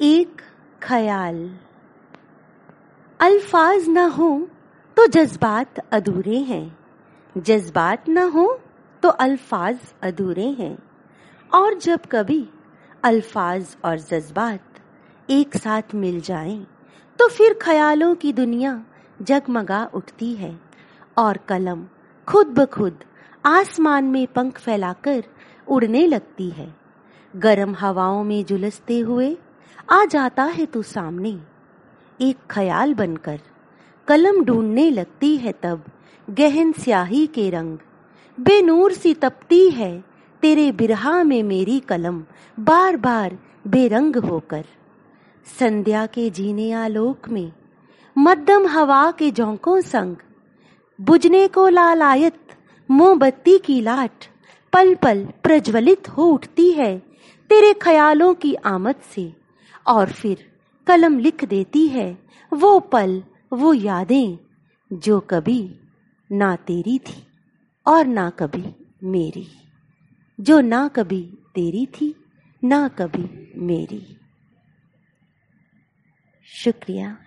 एक ख्याल। अल्फाज न हो तो जज्बात अधूरे हैं। जज्बात न हो तो अल्फाज अधूरे हैं। और जब कभी अल्फाज और जज्बात एक साथ मिल जाएँ तो फिर ख्यालों की दुनिया जगमगा उठती है और कलम खुद ब खुद आसमान में पंख फैलाकर उड़ने लगती है। गर्म हवाओं में जुलसते हुए आ जाता है तू सामने। एक ख्याल बनकर, कलम ढूँढने लगती है तब, गहन स्याही के रंग। बेनूर सी तपती है, तेरे बिरहा में मेरी कलम बार बार बेरंग होकर। संध्या के जीने आलोक में, मध्यम हवा के झोंकों संग। बुझने को लालायत, मोमबत्ती की लाट पल पल प्रज्वलित हो उठती है तेरे ख्यालों की आमद से। और फिर कलम लिख देती है, वो पल, वो यादें, जो कभी ना तेरी थी और ना कभी मेरी। जो ना कभी तेरी थी, ना कभी मेरी। शुक्रिया।